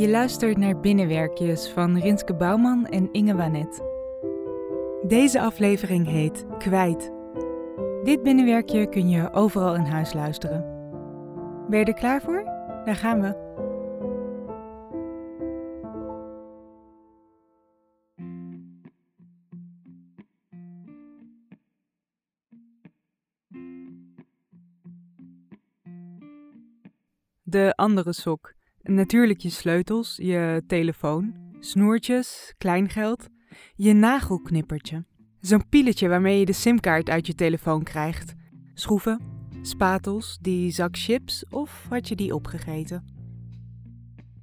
Je luistert naar Binnenwerkjes van Rinske Bouwman en Inge Wanet. Deze aflevering heet Kwijt. Dit binnenwerkje kun je overal in huis luisteren. Ben je er klaar voor? Daar gaan we. De andere sok. Natuurlijk je sleutels, je telefoon, snoertjes, kleingeld, je nagelknippertje. Zo'n pieletje waarmee je de simkaart uit je telefoon krijgt. Schroeven, spatels, die zak chips of had je die opgegeten?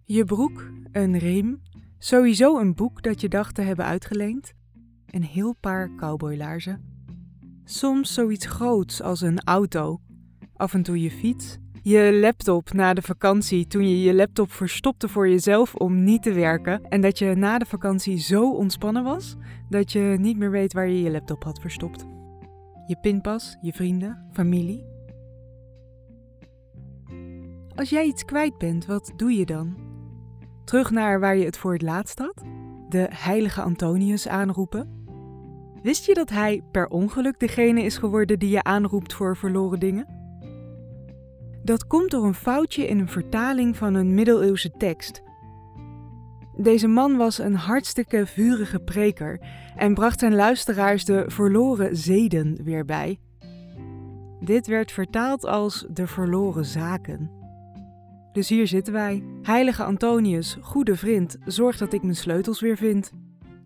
Je broek, een riem, sowieso een boek dat je dacht te hebben uitgeleend, een heel paar cowboylaarzen. Soms zoiets groots als een auto, af en toe je fiets, je laptop na de vakantie toen je je laptop verstopte voor jezelf om niet te werken en dat je na de vakantie zo ontspannen was dat je niet meer weet waar je je laptop had verstopt. Je pinpas, je vrienden, familie. Als jij iets kwijt bent, wat doe je dan? Terug naar waar je het voor het laatst had? De heilige Antonius aanroepen? Wist je dat hij per ongeluk degene is geworden die je aanroept voor verloren dingen? Dat komt door een foutje in een vertaling van een middeleeuwse tekst. Deze man was een hartstikke vurige preker en bracht zijn luisteraars de verloren zeden weer bij. Dit werd vertaald als de verloren zaken. Dus hier zitten wij. Heilige Antonius, goede vriend, zorg dat ik mijn sleutels weer vind.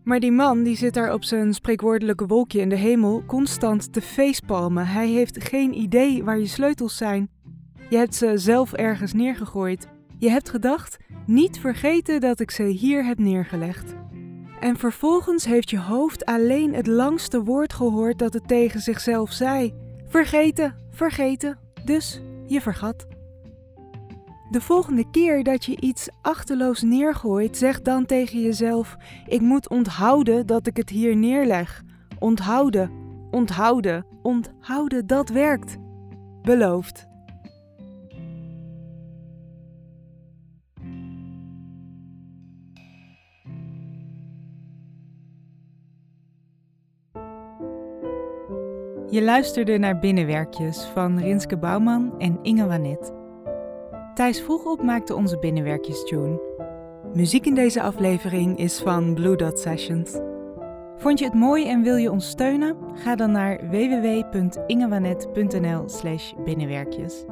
Maar die man die zit daar op zijn spreekwoordelijke wolkje in de hemel constant te feestpalmen. Hij heeft geen idee waar je sleutels zijn. Je hebt ze zelf ergens neergegooid. Je hebt gedacht: niet vergeten dat ik ze hier heb neergelegd. En vervolgens heeft je hoofd alleen het langste woord gehoord dat het tegen zichzelf zei: vergeten, vergeten. Dus je vergat. De volgende keer dat je iets achterloos neergooit, zeg dan tegen jezelf: Ik moet onthouden dat ik het hier neerleg. Onthouden, onthouden, onthouden, dat werkt. Beloofd. Je luisterde naar Binnenwerkjes van Rinske Bouwman en Inge Wanet. Thijs Vroegop maakte onze Binnenwerkjes tune. Muziek in deze aflevering is van Blue Dot Sessions. Vond je het mooi en wil je ons steunen? Ga dan naar www.ingewanet.nl slash binnenwerkjes.